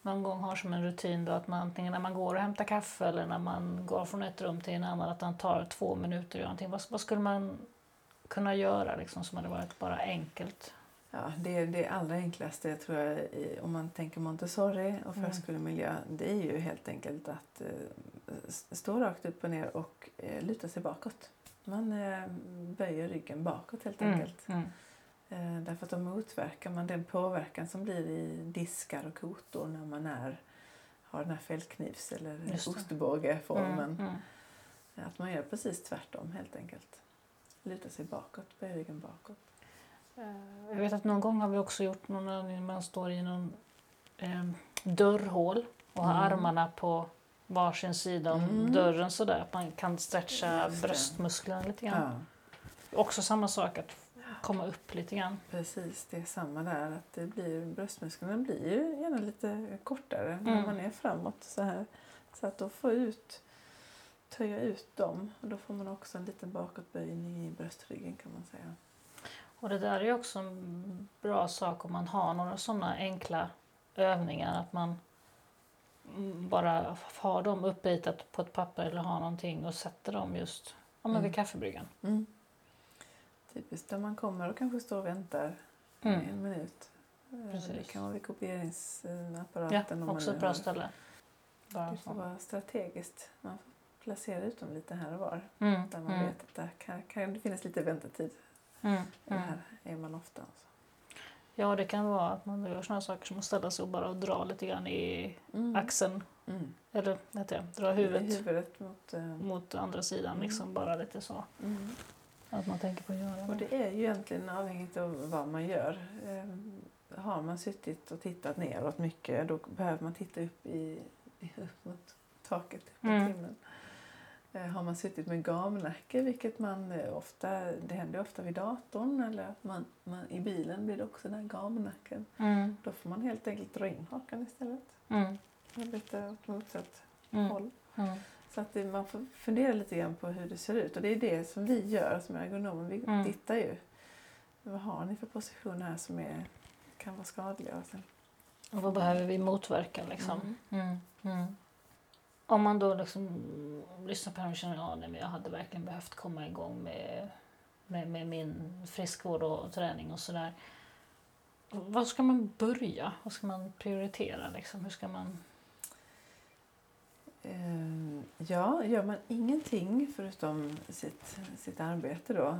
någon gång har som en rutin då att man antingen när man går och hämtar kaffe eller när man går från ett rum till en annan att man tar två minuter och gör någonting. Vad, vad skulle man kunna göra liksom, som hade varit bara enkelt? Ja, det, det allra enklaste tror jag i, om man tänker Montessori och Mm. förskolemiljö det är ju helt enkelt att eh, stå rakt upp och ner och eh, luta sig bakåt. Man eh, böjer ryggen bakåt helt enkelt. Mm. Eh, därför att då motverkar man den påverkan som blir i diskar och kotor när man är, har den här fällknivs eller ostbågeformen. Mm. Mm. Att man gör precis tvärtom helt enkelt. Luta sig bakåt, böja ryggen bakåt. Eh, Jag vet att någon gång har vi också gjort någon övning man står i någon eh, dörrhål och har Mm. armarna på varsin sida om Mm. dörren sådär. Att man kan stretcha bröstmusklerna lite grann. Ja. Också samma sak att komma upp lite grann. Precis, det är samma där. Att det blir, bröstmusklerna blir ju gärna lite kortare när Mm. man är framåt så här. Så att då få ut, töja ut dem. Och då får man också en liten bakåtböjning i bröstryggen kan man säga. Och det där är ju också en bra sak om man har några sådana enkla övningar. Att man bara har dem uppritat på ett papper eller har någonting och sätter dem just ja, men vid Mm. kaffebryggan. Mm. Typiskt där man kommer och kanske står och väntar Mm. en minut. Eh, Precis. Det kan vara vid kopieringsapparaten. Ja, också ett bra ställe. Bara Det får vara strategiskt. Man får placera ut dem lite här och var. Mm. Där man Mm. vet att där kan, kan det finnas lite väntetid. Mm. Det Mm. här är man ofta. Alltså. Ja, det kan vara att man gör sådana saker som att ställa sig och bara dra lite grann i Mm. axeln. Mm. Eller vad heter det? Dra huvudet Huvudet mot... eh, mot andra sidan. Mm. Liksom bara lite så. Mm. Att man tänker på att göra Och det. är ju egentligen avhängigt av vad man gör. Eh, har man suttit och tittat neråt mycket då behöver man titta upp, i, upp mot taket, upp mot Mm. himlen. Eh, har man suttit med gamnacke, vilket man eh, ofta, det händer ofta vid datorn eller att man, man, i bilen blir det också den här gamnacken. Mm. Då får man helt enkelt dra in hakan istället. Mm. Lite åt motsatt Mm. håll. Mm. Så att det, man får fundera lite grann på hur det ser ut. Och det är det som vi gör som ergonomer. Vi Mm. tittar ju. Vad har ni för positioner här som är, kan vara skadliga? Och sen, Och vad behöver vi motverka liksom? Om man då liksom lyssnar på det och känner att ja, nej, men jag hade verkligen behövt komma igång med, med, med min friskvård och träning och sådär. Var ska man börja? Vad ska man prioritera? Liksom? Hur ska man... eh, ja, gör man ingenting förutom sitt, sitt arbete då.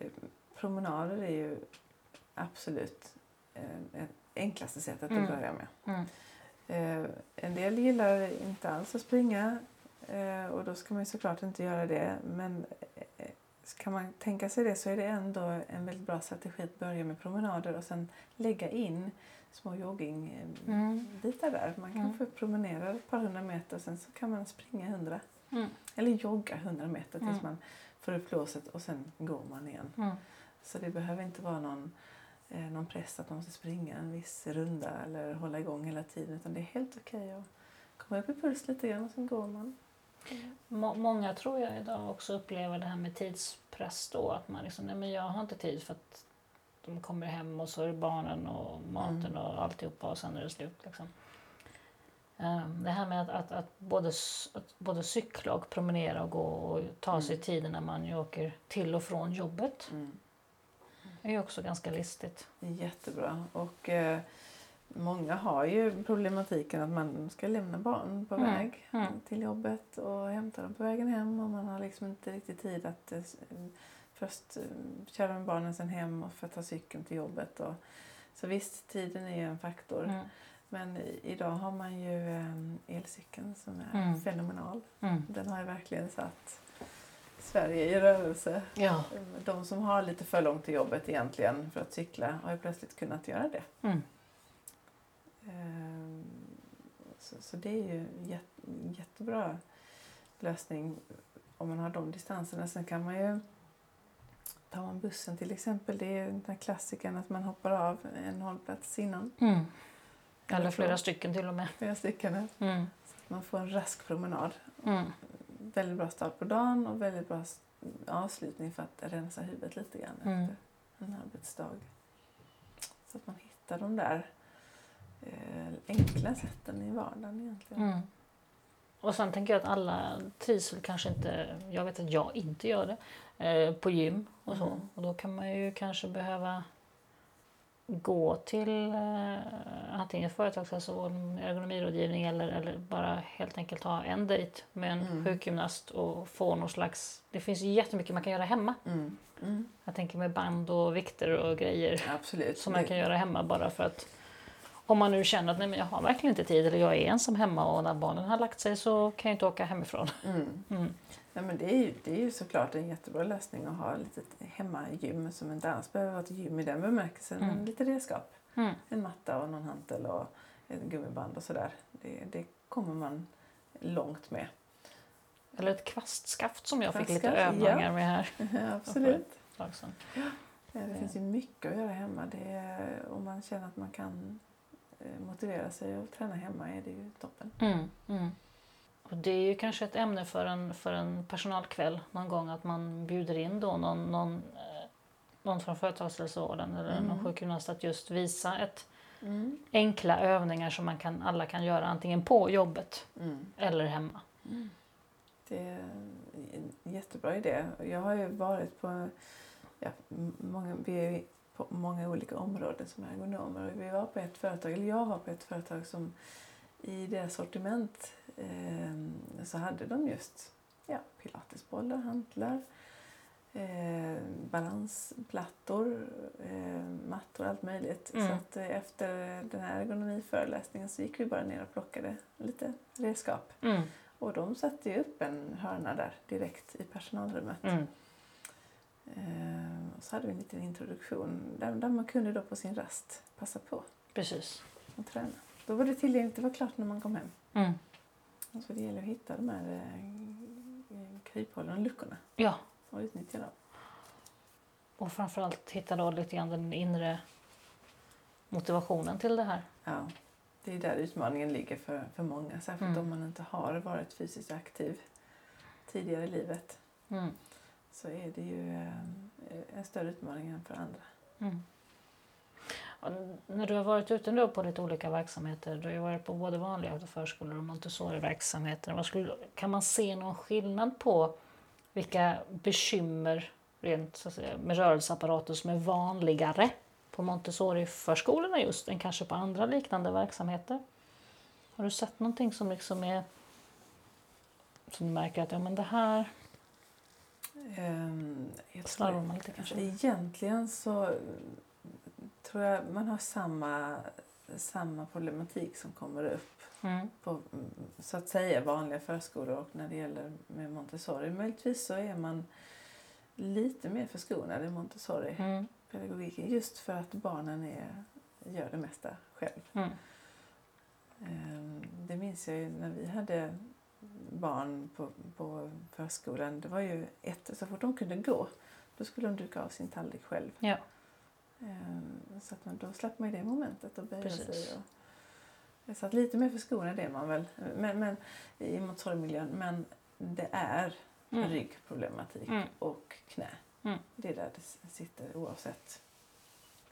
Eh, promenader är ju absolut eh, det enklaste sättet Mm. att börja med. Mm. Eh, en del gillar inte alls att springa eh, och då ska man såklart inte göra det. Men eh, kan man tänka sig det så är det ändå en väldigt bra strategi att börja med promenader och sen lägga in små joggingbitar Mm. där. Man Mm. kanske promenerar ett par hundra meter och sen så kan man springa hundra. Mm. Eller jogga hundra meter tills Mm. man får upp låset och sen går man igen. Mm. Så det behöver inte vara någon, eh, någon press att man måste springa en viss runda eller hålla igång hela tiden. Utan det är helt okej att komma upp i puls lite grann och sen går man. Må- Många tror jag idag också upplever det här med tidspress då. Att man liksom, nej men jag har inte tid för att de kommer hem och så är det barnen och maten Mm. och alltihopa och sen är det slut. Liksom. Ehm, Det här med att, att, att, både, att både cykla och promenera och gå och ta sig Mm. tiden när man åker till och från jobbet är ju också ganska listigt. Det är jättebra. Och eh, många har ju problematiken att man ska lämna barn på Mm. väg Mm. till jobbet och hämta dem på vägen hem och man har liksom inte riktigt tid att eh, s- först eh, köra med barnen sen hem och för att ta cykeln till jobbet. Och, så visst, tiden är ju en faktor. Mm. Men idag har man ju eh, elcykeln som är Mm. fenomenal. Mm. Den har ju verkligen satt Sverige i rörelse. Ja. De som har lite för långt till jobbet egentligen för att cykla har ju plötsligt kunnat göra det. Mm. Ehm, Så, så det är ju en jätte, jättebra lösning om man har de distanserna. Sen kan man ju Tar man bussen till exempel, det är den här klassikern att man hoppar av en hållplats innan. Mm. Eller flera stycken till och med. flera stycken. Mm. Så att man får en rask promenad. Mm. Väldigt bra start på dagen och väldigt bra avslutning för att rensa huvudet lite grann Mm. efter en arbetsdag. Så att man hittar de där eh, enkla sätten i vardagen egentligen. Mm. Och sen tänker jag att alla trivs kanske inte, jag vet att jag inte gör det, eh, på gym och så. Mm. Och då kan man ju kanske behöva gå till eh, antingen företagshälsovård, ergonomirådgivning eller, eller bara helt enkelt ha en dejt med en Mm. sjukgymnast och få någon slags... Det finns ju jättemycket man kan göra hemma. Mm. Mm. Jag tänker med band och vikter och grejer Absolut. som man kan göra hemma bara för att om man nu känner att nej, men jag har verkligen inte tid eller jag är ensam hemma och när barnen har lagt sig så kan jag inte åka hemifrån. Mm. Ja, men det, är ju, det är ju såklart en jättebra lösning att ha lite hemmagym som inte alls behöver vara ett gym i den bemärkelsen, Mm. men lite redskap. Mm. En matta och någon hantel och ett gummiband och sådär. Det, det kommer man långt med. Eller ett kvastskaft som jag fick lite Kvastskaft, övningar med här. <laughs> Absolut. tag sedan. Ja, det Det- finns ju mycket att göra hemma. Det är, om man känner att man kan eh, motivera sig och träna hemma är det ju toppen. Mm. Mm. Och det är ju kanske ett ämne för en, för en personalkväll någon gång att man bjuder in då någon, någon, eh, någon från företagshälsovården eller Mm. någon sjukgymnast att just visa ett enkla övningar som man kan, alla kan göra antingen på jobbet Mm. eller hemma. Det är en jättebra idé. Jag har ju varit på, ja, många, vi är på många olika områden som ergonomer. Och Vi var på ett företag, eller jag var på ett företag som i deras sortiment eh, så hade de just ja, pilatesbollar, hantlar, eh, balansplattor, eh, mattor, allt möjligt. Mm. Så att eh, efter den här ergonomiföreläsningen så gick vi bara ner och plockade lite redskap. Mm. Och de satte ju upp en hörna där direkt i personalrummet. Mm. Eh, och så hade vi en liten introduktion där, där man kunde då på sin rast passa på Precis. att träna. Då var det tillgängligt, det var klart när man kom hem. Mm. Så det gäller att hitta de här eh, kryphålen och luckorna Ja, och utnyttja dem. och framförallt hitta då lite grann den inre motivationen till det här. Ja, det är där utmaningen ligger för, för många. Särskilt Mm. om man inte har varit fysiskt aktiv tidigare i livet. Mm. Så är det ju eh, en större utmaning än för andra. Mm. När du har varit ute då på lite olika verksamheter, du har ju varit på både vanliga förskolor och Montessori-verksamheter. Kan man se någon skillnad på vilka bekymmer rent så att säga, med rörelseapparater som är vanligare på Montessori-förskolorna just än kanske på andra liknande verksamheter? Har du sett någonting som liksom är som du märker att ja, men det här jag tror slarvar man lite kanske? Egentligen så tror jag man har samma, samma problematik som kommer upp Mm. på så att säga vanliga förskolor och när det gäller med Montessori. Möjligtvis så är man lite mer förskonad i Montessori-pedagogiken Mm. just för att barnen är, gör det mesta själv. Mm. Ehm, Det minns jag ju när vi hade barn på, på förskolan. Det var ju ett, så fort de kunde gå, då skulle de duka av sin tallrik själv. Ja. Ehm, Så att man, då slapp man ju det momentet och Precis. sig. Och, så att lite mer förskonad är man väl men, men, i Montessori-miljön. Men det är Mm. ryggproblematik Mm. och knä. Mm. Det är där det sitter oavsett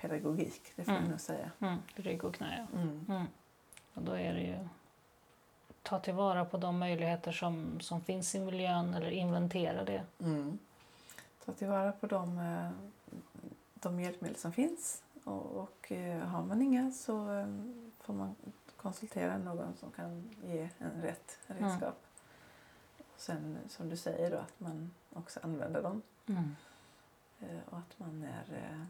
pedagogik, det får Mm. jag nog säga. Mm. Rygg och knä, ja. Mm. Mm. Och då är det ju ta tillvara på de möjligheter som, som finns i miljön eller inventera det. Mm. Ta tillvara på de, eh, de hjälpmedel som finns. Och, och eh, har man inga så eh, får man konsultera någon som kan ge en rätt redskap. Och sen som du säger då att man också använder dem. Mm. eh, Och att man är,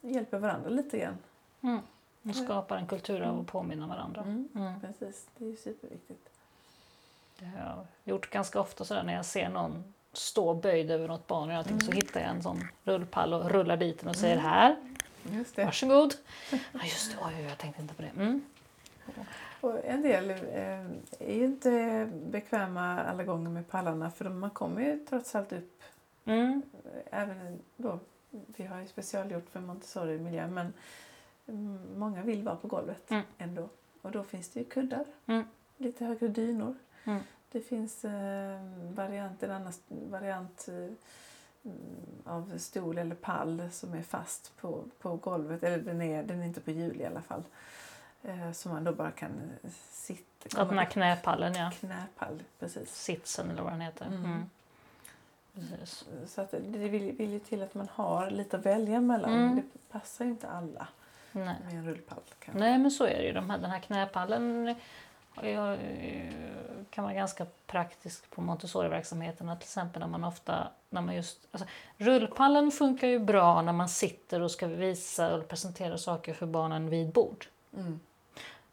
hjälper varandra lite grann. Mm. Och skapar en kultur av att påminna varandra. Mm. Mm. Precis, det är superviktigt. Det har jag gjort ganska ofta sådär när jag ser någon stå böjd över något barn och allting, så Mm. hittar jag en sån rullpall och rullar dit den och säger Mm. här, Just det. varsågod. Ja just det, oj, jag tänkte inte på det. Mm. Och en del eh, är ju inte bekväma alla gånger med pallarna för man kommer ju trots allt upp Mm. även då, vi har ju specialgjort för Montessori-miljö men mm, många vill vara på golvet Mm. ändå. Och då finns det ju kuddar, Mm. lite högre dynor. Det finns eh, variant, en annan st- variant eh, av stol eller pall som är fast på, på golvet. Eller den är, den är inte på hjul i alla fall. Eh, så man då bara kan eh, sitta. Ja, den här knäpallen ja. Knäpall, precis. Sitsen eller vad den heter. Mm. Mm. Precis. Så att det vill, vill ju till att man har lite att välja mellan. Mm. Det passar ju inte alla Nej. med en rullpall. Kanske. Nej men så är det ju. De här, den här knäpallen är- kan vara ganska praktisk på Montessori-verksamheterna. Till exempel när man ofta, när man just, alltså, rullpallen funkar ju bra när man sitter och ska visa och presentera saker för barnen vid bord. Mm,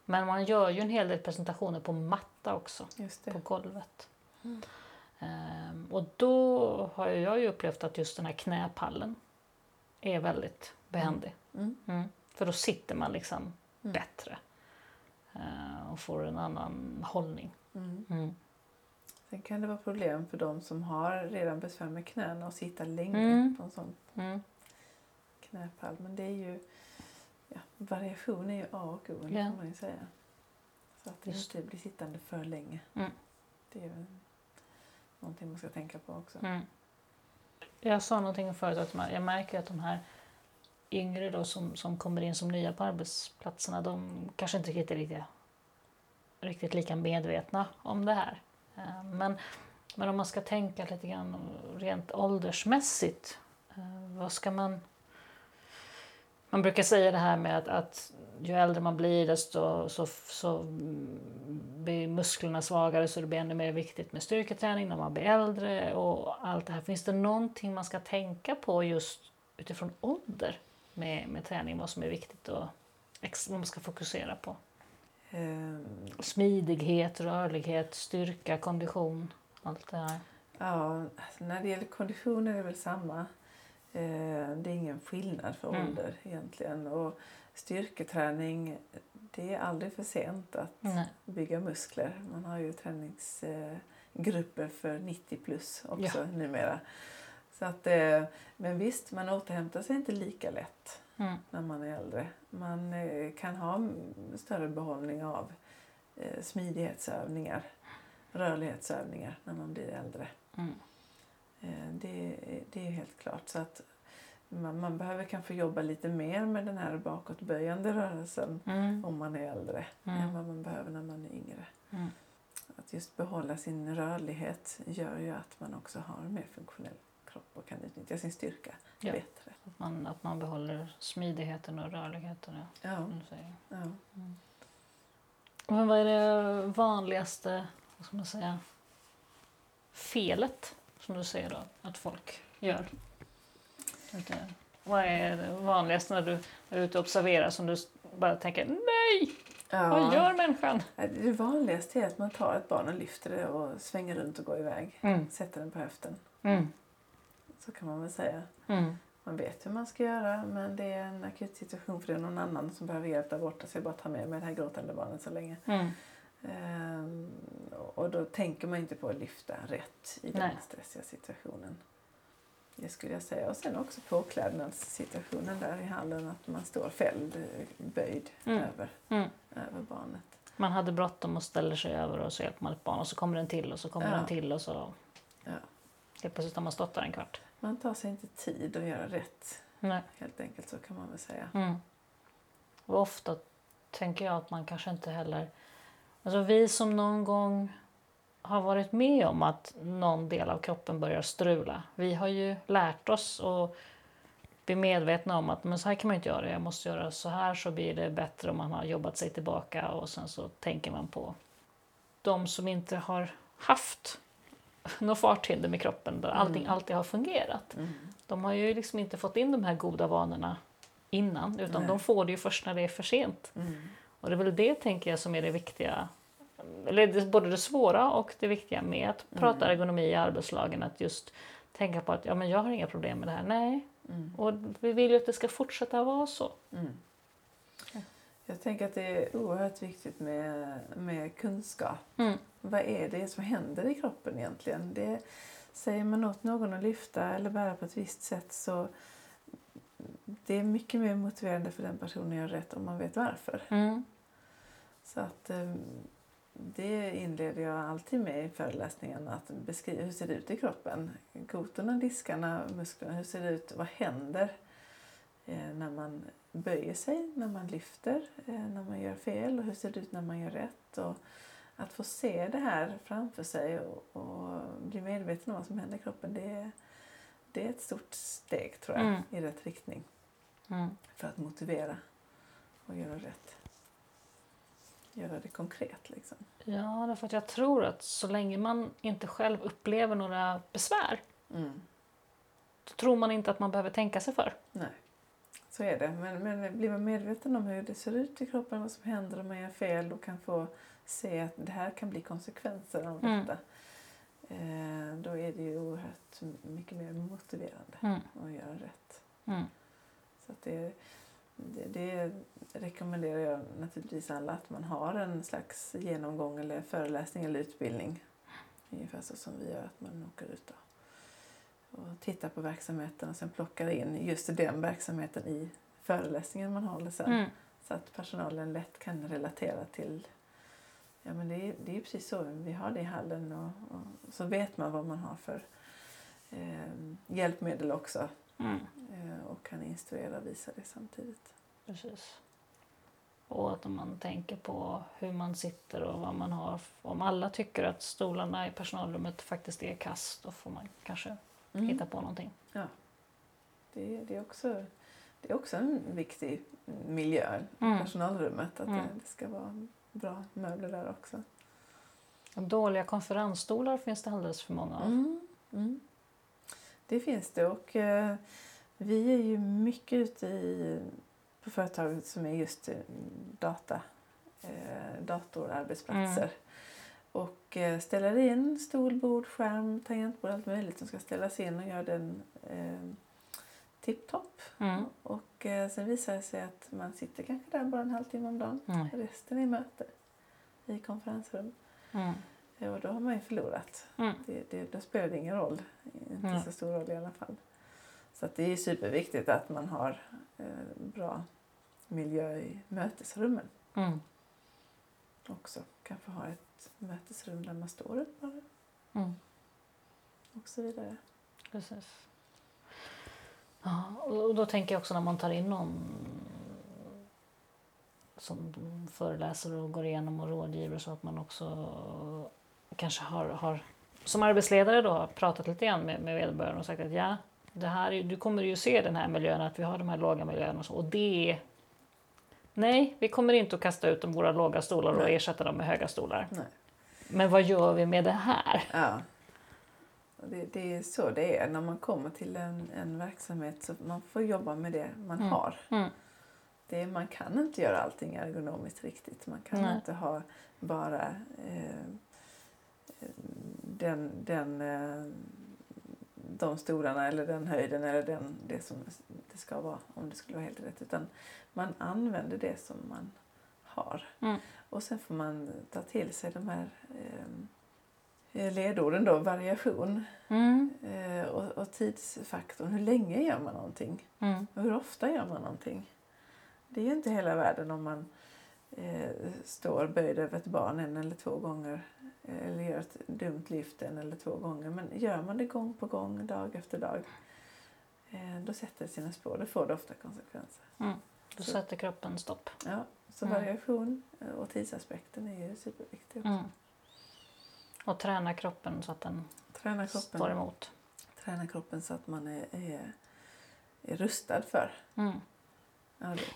Men man gör ju en hel del presentationer på matta också, på golvet. Mm. Ehm, och då har jag ju upplevt att just den här knäpallen är väldigt behändig. Mm. Mm. För då sitter man liksom Mm. bättre eh, och får en annan hållning. Mm. Mm. Sen kan det vara problem för de som har redan besvär med knäna och sitta länge Mm. på en sån Mm. knäpall. Men det är ju, ja, variation är ju A och O Ja. kan man ju säga. Så att det Just inte blir sittande för länge. Mm. Det är ju någonting man ska tänka på också. Mm. Jag sa någonting förut att jag märker att de här yngre då som, som kommer in som nya på arbetsplatserna de kanske inte riktigt är riktigt, riktigt lika medvetna om det här. Eh, men, men om man ska tänka lite grann rent åldersmässigt, eh, vad ska man... Man brukar säga det här med att, att ju äldre man blir desto så, så blir musklerna svagare så det blir ännu mer viktigt med styrketräning när man blir äldre och allt det här. Finns det någonting man ska tänka på just utifrån ålder med, med träning? Vad som är viktigt och vad man ska fokusera på? Ehm, Smidighet, rörlighet, styrka, kondition, allt det här. Ja, alltså när det gäller kondition är det väl samma. Eh, det är ingen skillnad för Mm. ålder egentligen. Och styrketräning, det är aldrig för sent att Nej. bygga muskler. Man har ju träningsgrupper för 90 plus också numera. Så att, eh, men visst, man återhämtar sig inte lika lätt Mm. när man är äldre. Man eh, kan ha större behållning av eh, smidighetsövningar, rörlighetsövningar när man blir äldre. Mm. Det, det är helt klart. Så att man, man behöver kanske jobba lite mer med den här bakåtböjande rörelsen Mm. om man är äldre Mm. än vad man behöver när man är yngre. Mm. Att just behålla sin rörlighet gör ju att man också har mer funktionell kropp och kan utnyttja sin styrka Ja. bättre. Att, man, att man behåller smidigheten och rörligheten. Ja, Ja, ja. Men vad är det vanligaste vad ska man säga, felet som du säger då att folk gör? Vad är det vanligaste när du är ute och observerar som du bara tänker nej, vad Ja. gör människan? Det vanligaste är att man tar ett barn och lyfter det och svänger runt och går iväg. Mm, Sätter den på höften. mm, Så kan man väl säga. mm, Man vet hur man ska göra men det är en akut situation för det är någon annan som behöver hjälp där borta så jag bara tar med mig det här gråtande barnet så länge. mm, Ehm, och då tänker man inte på att lyfta rätt i den Nej. stressiga situationen. Det skulle jag säga. Och sen också påklädnadssituationen där i hallen att man står fälld, böjd Mm. över, mm. över barnet. Man hade bråttom och ställer sig över och så hjälper man ett barn och så kommer den till och så kommer Ja. den till och så Ja. helt plötsligt har man stått där en kvart. Man tar sig inte tid att göra rätt Nej. helt enkelt så kan man väl säga. Mm. Och ofta tänker jag att man kanske inte heller... Alltså vi som någon gång har varit med om att någon del av kroppen börjar strula. Vi har ju lärt oss och bli medvetna om att men så här kan man inte göra. Jag måste göra så här så blir det bättre om man har jobbat sig tillbaka och sen så tänker man på de som inte har haft något farthinder med kroppen där allting Mm. alltid har fungerat. Mm. De har ju liksom inte fått in de här goda vanorna innan utan Nej. de får det ju först när det är för sent. Mm. Och det är väl det tänker jag som är det viktiga, eller både det svåra och det viktiga med att prata Mm. ergonomi i arbetslagen. Att just tänka på att ja, men jag har inga problem med det här. Nej, Mm. och vi vill ju att det ska fortsätta vara så. Mm. Jag tänker att det är oerhört viktigt med, med kunskap. Mm. Vad är det som händer i kroppen egentligen? Det, säger man åt någon att lyfta eller bära på ett visst sätt så det är mycket mer motiverande för den personen att göra rätt om man vet varför. Mm. Så att eh, det inleder jag alltid med i föreläsningen att beskriva hur ser det ut i kroppen. Kotorna, diskarna, musklerna, hur ser det ut? Vad händer eh, när man böjer sig, när man lyfter, eh, när man gör fel och hur ser det ut när man gör rätt. Och att få se det här framför sig och, och bli medveten om vad som händer i kroppen det är, det är ett stort steg tror jag Mm. i rätt riktning Mm. för att motivera och göra rätt. Göra det konkret liksom. Ja, därför att jag tror att så länge man inte själv upplever några besvär Mm. så tror man inte att man behöver tänka sig för. Nej, så är det. Men, men blir man medveten om hur det ser ut i kroppen, vad som händer om man gör fel och kan få se att det här kan bli konsekvenser av Mm. detta. Eh, då är det ju oerhört mycket mer motiverande Mm. att göra rätt. Mm. Så att det, det, det rekommenderar jag naturligtvis alla att man har en slags genomgång eller föreläsning eller utbildning. Ungefär så som vi gör, att man åker ut och, och tittar på verksamheten och sen plockar in just den verksamheten i föreläsningen man håller sen. Mm. Så att personalen lätt kan relatera till Ja men det är, det är precis så, vi har det i hallen och, och så vet man vad man har för eh, hjälpmedel också Mm. eh, och kan instruera och visa det samtidigt. Precis. Och att om man tänker på hur man sitter och vad man har. Om alla tycker att stolarna i personalrummet faktiskt är kast då får man kanske hitta på någonting. Det, det, är också, det är också en viktig miljö, Mm. personalrummet, att Mm. det, det ska vara bra möbler där också. Och Dåliga konferensstolar finns det alldeles för många av. Mm. Mm. Det finns det och eh, vi är ju mycket ute i, på företaget som är just eh, data, eh, datorarbetsplatser. Och eh, ställer in stol, bord, skärm, tangentbord, allt möjligt som ska ställas in och gör den eh, tipptopp. Mm. Och eh, sen visar det sig att man sitter kanske där bara en halvtimme om dagen. Mm. Resten är möte i konferensrum. Mm. Ja, och då har man ju förlorat. Mm. Det, det, då spelar det ingen roll. Inte Mm. så stor roll i alla fall. Så det är superviktigt att man har eh, bra miljö i mötesrummen Mm. också. Kanske ha ett mötesrum där man står upp bara Mm. och så vidare. Precis. Ja, och då tänker jag också när man tar in någon som föreläser och går igenom och rådgiver så att man också kanske har, har som arbetsledare då har pratat lite grann med, med vederbörande och sagt att ja, det här, är- du kommer ju se den här miljön, att vi har de här låga miljöerna och så. Och det. Nej, vi kommer inte att kasta ut de våra låga stolar och Nej. ersätta dem med höga stolar. Nej. Men vad gör vi med det här? Ja. Det, det är så det är när man kommer till en, en verksamhet. så Man får jobba med det man Mm. har. Mm. Det, man kan inte göra allting ergonomiskt riktigt. Man kan Nej. inte ha bara eh, den, den, eh, de stolarna eller den höjden eller den, det som det ska vara om det skulle vara helt rätt. Utan man använder det som man har. Mm. Och sen får man ta till sig de här eh, ledorden då, variation Mm. eh, och, och tidsfaktorn. Hur länge gör man någonting? Mm. Hur ofta gör man någonting? Det är ju inte hela världen om man eh, står böjd över ett barn en eller två gånger eh, eller gör ett dumt lyft en eller två gånger. Men gör man det gång på gång, dag efter dag, eh, då sätter det sina spår. Då får det ofta konsekvenser. Då Så- sätter kroppen stopp. Ja, så Mm. variation eh, och tidsaspekten är ju superviktig. också. Mm. Och träna kroppen så att den Träna kroppen, står emot. träna kroppen så att man är, är, är rustad för Mm.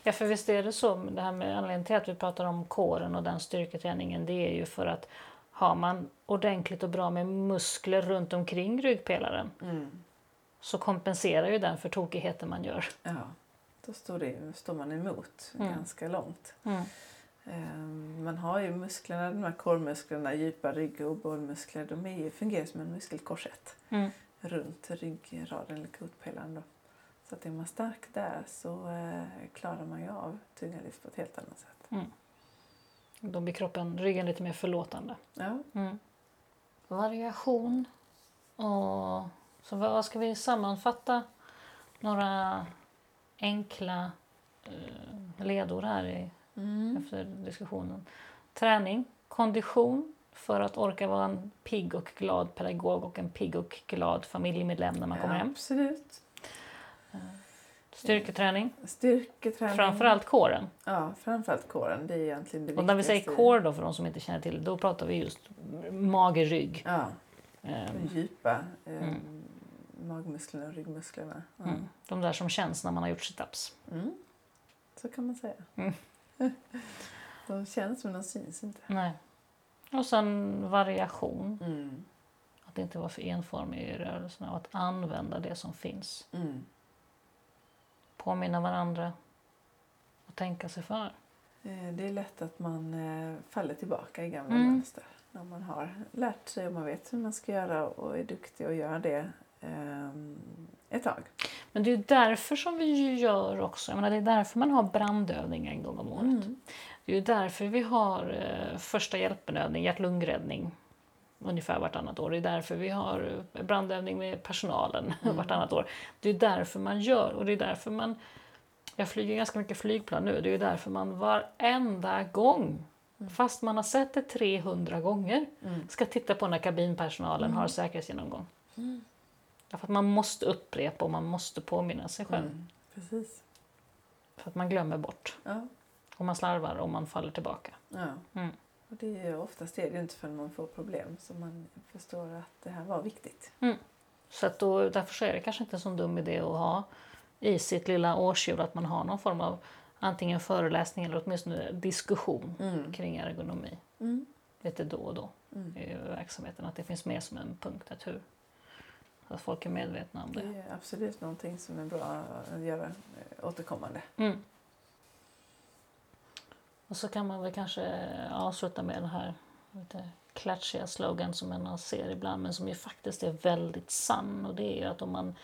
Ja, för visst är det så. Det här med anledningen till att vi pratar om kåren och den styrketräningen, det är ju för att har man ordentligt och bra med muskler runt omkring ryggpelaren Mm. så kompenserar ju den för tokigheter man gör. Ja, då står, det, står man emot Mm. ganska långt. Mm. Ehm, Man har ju musklerna, de här kormusklerna, djupa rygg och bålmuskler, de är ju, fungerar som en muskelkorsett Mm. runt ryggraden eller kotpelaren. Då. Så att är man stark där så eh, klarar man ju av tunga lyft på ett helt annat sätt. Då blir kroppen, ryggen lite mer förlåtande. Ja, Mm. Variation. Och, så vad ska vi sammanfatta? Några enkla eh, ledord här i, mm. efter diskussionen. Träning, kondition för att orka vara en pigg och glad pedagog och en pigg och glad familjemedlem när man kommer ja hem. absolut. Styrketräning, Styrketräning. framförallt kåren. Ja, framförallt kåren. Det är egentligen det Och när vi säger core då, för de som inte känner till det, då pratar vi just mage, rygg. Ja, de djupa eh, Mm. Magmusklerna och ryggmusklerna. Ja. Mm. De där som känns när man har gjort situps. Mm. Så kan man säga. Mm. <laughs> de känns men de syns inte. Nej. Och sen variation. Mm. Att inte vara för enformig i rörelserna och att använda det som finns. Mm. Påminna varandra och tänka sig för. Eh, Det är lätt att man eh, faller tillbaka i gamla Mm. mönster. När man har lärt sig och man vet hur man ska göra och är duktig och gör det ett tag. Men det är därför som vi gör också, jag menar, det är därför man har brandövningar en gång om året. Mm. Det är därför vi har eh, första hjälpen-övning, hjärt-lungräddning ungefär vartannat år. Det är därför vi har eh, brandövning med personalen <laughs> Mm. vartannat år. Det är därför man gör och det är därför man jag flyger ganska mycket flygplan nu. Det är därför man varenda gång, fast man har sett det 300 gånger, Mm. ska titta på när kabinpersonalen har säkerhetsgenomgång. Därför att man måste upprepa och man måste påminna sig själv. Mm. Precis. För att man glömmer bort. Ja. Och man slarvar och man faller tillbaka. ja. Mm. Och det är oftast är det ju inte förrän man får problem som man förstår att det här var viktigt. Så att då, därför så är det kanske inte en så dum idé att ha i sitt lilla årshjul att man har någon form av antingen föreläsning eller åtminstone diskussion Mm. kring ergonomi Mm. lite då och då Mm. i verksamheten. Att det finns med som en punkt, att folk är medvetna om Det det. är absolut någonting som är bra att göra eh, återkommande. Mm. Och så kan man väl kanske avsluta med den här lite klatschiga slogan som man ser ibland men som ju faktiskt är väldigt sann och det är ju att om man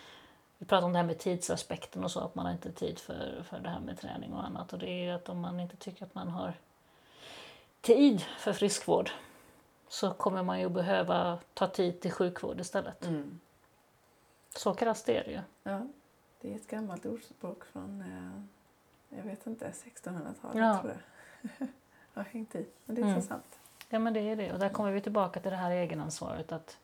vi pratar om det här med tidsaspekten och så att man har inte tid för, för det här med träning och annat och det är ju att om man inte tycker att man har tid för friskvård så kommer man ju behöva ta tid till sjukvård istället. Mm. Så krasst är det ju. Ja, det är ett gammalt ordspråk från, eh, jag vet inte, 1600-talet Ja. tror jag. <laughs> har hängt i, men det är Mm. så sant. Ja men det är det och där kommer vi tillbaka till det här egenansvaret att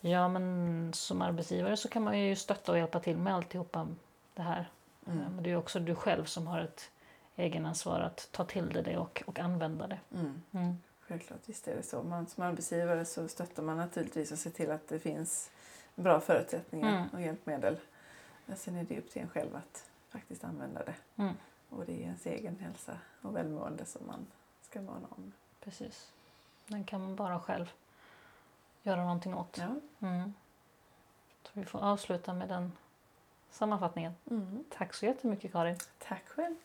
ja men som arbetsgivare så kan man ju stötta och hjälpa till med alltihopa det här. Mm. Men det är också du själv som har ett egenansvar att ta till dig det och, och använda det. Mm. Mm. Självklart, visst är det så. Man, som arbetsgivare så stöttar man naturligtvis och ser till att det finns bra förutsättningar Mm. och hjälpmedel. Sen är det upp till en själv att faktiskt använda det. Mm. Och det är ens egen hälsa och välmående som man ska måna om. Precis. Den kan man bara själv göra någonting åt. Ja. Mm. Så vi får avsluta med den sammanfattningen. Mm. Tack så jättemycket Karin. Tack själv.